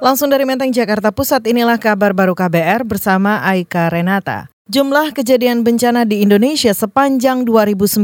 Langsung dari Menteng, Jakarta Pusat, inilah kabar baru KBR bersama Aika Renata. Jumlah kejadian bencana di Indonesia sepanjang 2019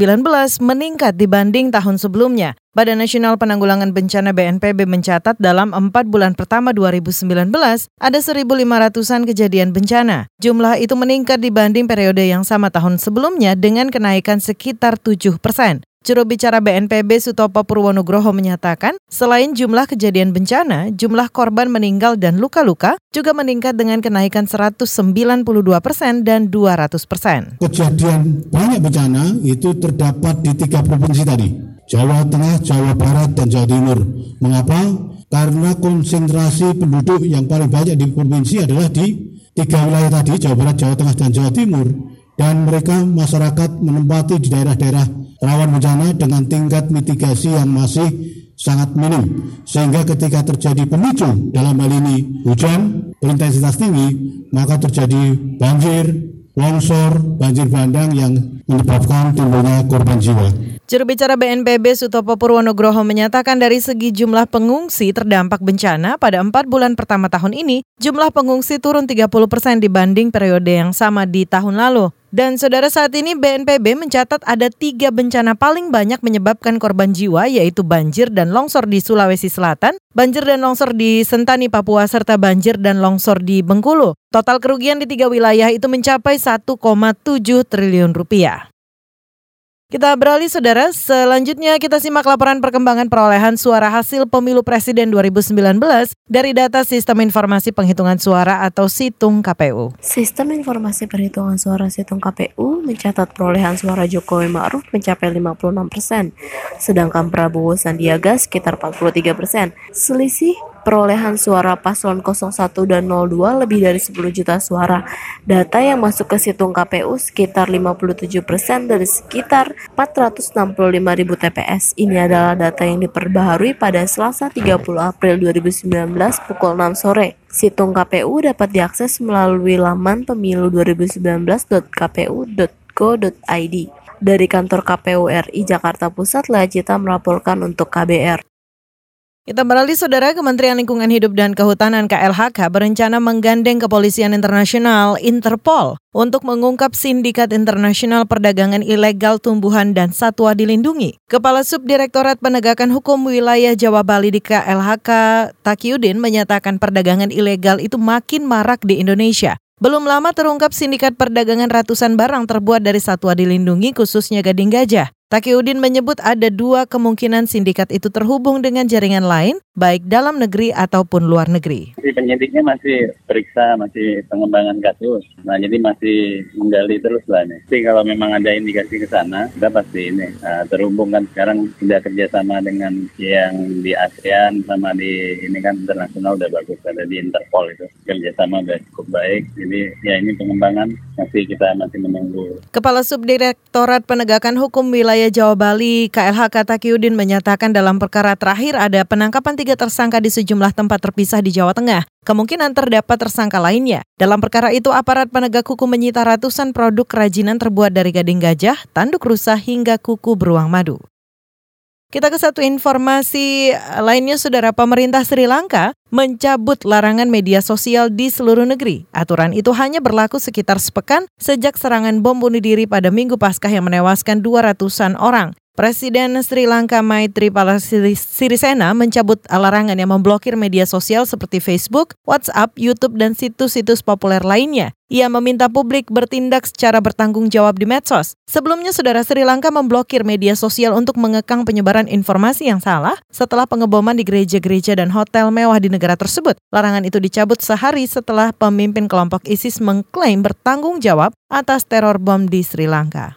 meningkat dibanding tahun sebelumnya. Badan Nasional Penanggulangan Bencana BNPB mencatat dalam empat bulan pertama 2019 ada 1.500-an kejadian bencana. Jumlah itu meningkat dibanding periode yang sama tahun sebelumnya dengan kenaikan sekitar 7 persen. Juru bicara BNPB Sutopo Purwonugroho menyatakan, selain jumlah kejadian bencana, jumlah korban meninggal dan luka-luka juga meningkat dengan kenaikan 192 persen dan 200 persen. Kejadian banyak bencana itu terdapat di tiga provinsi tadi, Jawa Tengah, Jawa Barat, dan Jawa Timur. Mengapa? Karena konsentrasi penduduk yang paling banyak di provinsi adalah di tiga wilayah tadi, Jawa Barat, Jawa Tengah, dan Jawa Timur. Dan mereka masyarakat menempati di daerah-daerah rawan bencana dengan tingkat mitigasi yang masih sangat minim sehingga ketika terjadi pemicu dalam hal ini hujan berintensitas tinggi maka terjadi banjir longsor, banjir bandang yang menyebabkan timbulnya korban jiwa. Juru bicara BNPB Sutopo Purwonugroho menyatakan dari segi jumlah pengungsi terdampak bencana pada empat bulan pertama tahun ini, jumlah pengungsi turun 30 persen dibanding periode yang sama di tahun lalu. Dan saudara saat ini BNPB mencatat ada tiga bencana paling banyak menyebabkan korban jiwa yaitu banjir dan longsor di Sulawesi Selatan, banjir dan longsor di Sentani, Papua, serta banjir dan longsor di Bengkulu. Total kerugian di tiga wilayah itu mencapai 1,7 triliun rupiah. Kita beralih saudara, selanjutnya kita simak laporan perkembangan perolehan suara hasil pemilu presiden 2019 dari data Sistem Informasi Penghitungan Suara atau Situng KPU. Sistem Informasi Perhitungan Suara Situng KPU mencatat perolehan suara Jokowi Ma'ruf mencapai 56 persen, sedangkan Prabowo Sandiaga sekitar 43 persen. Selisih perolehan suara paslon 01 dan 02 lebih dari 10 juta suara. Data yang masuk ke situng KPU sekitar 57 persen dari sekitar 465 ribu TPS. Ini adalah data yang diperbaharui pada Selasa 30 April 2019 pukul 6 sore. Situng KPU dapat diakses melalui laman pemilu 2019.kpu.go.id. Dari kantor KPU RI Jakarta Pusat, Lajita melaporkan untuk KBR. Kita beralih saudara Kementerian Lingkungan Hidup dan Kehutanan KLHK berencana menggandeng Kepolisian Internasional Interpol untuk mengungkap sindikat internasional perdagangan ilegal tumbuhan dan satwa dilindungi. Kepala Subdirektorat Penegakan Hukum Wilayah Jawa Bali di KLHK Takiudin menyatakan perdagangan ilegal itu makin marak di Indonesia. Belum lama terungkap sindikat perdagangan ratusan barang terbuat dari satwa dilindungi khususnya gading gajah. Takiudin menyebut ada dua kemungkinan sindikat itu terhubung dengan jaringan lain, baik dalam negeri ataupun luar negeri. Si penyidiknya masih periksa, masih pengembangan kasus. Nah, jadi masih menggali terus lah nih. Tapi kalau memang ada indikasi ke sana, kita pasti ini uh, terhubung kan sekarang sudah kerjasama dengan yang di ASEAN sama di ini kan internasional udah bagus ada di Interpol itu kerjasama udah cukup baik. Jadi ya ini pengembangan masih kita masih menunggu. Kepala Subdirektorat Penegakan Hukum Wilayah Wilayah Jawa Bali, KLHK Takiudin menyatakan dalam perkara terakhir ada penangkapan tiga tersangka di sejumlah tempat terpisah di Jawa Tengah. Kemungkinan terdapat tersangka lainnya. Dalam perkara itu, aparat penegak hukum menyita ratusan produk kerajinan terbuat dari gading gajah, tanduk rusa, hingga kuku beruang madu. Kita ke satu informasi lainnya, Saudara pemerintah Sri Lanka mencabut larangan media sosial di seluruh negeri. Aturan itu hanya berlaku sekitar sepekan sejak serangan bom bunuh diri pada Minggu Paskah yang menewaskan 200-an orang. Presiden Sri Lanka Maithripala Sirisena mencabut larangan yang memblokir media sosial seperti Facebook, WhatsApp, YouTube, dan situs-situs populer lainnya. Ia meminta publik bertindak secara bertanggung jawab di medsos. Sebelumnya, saudara Sri Lanka memblokir media sosial untuk mengekang penyebaran informasi yang salah setelah pengeboman di gereja-gereja dan hotel mewah di negara tersebut. Larangan itu dicabut sehari setelah pemimpin kelompok ISIS mengklaim bertanggung jawab atas teror bom di Sri Lanka.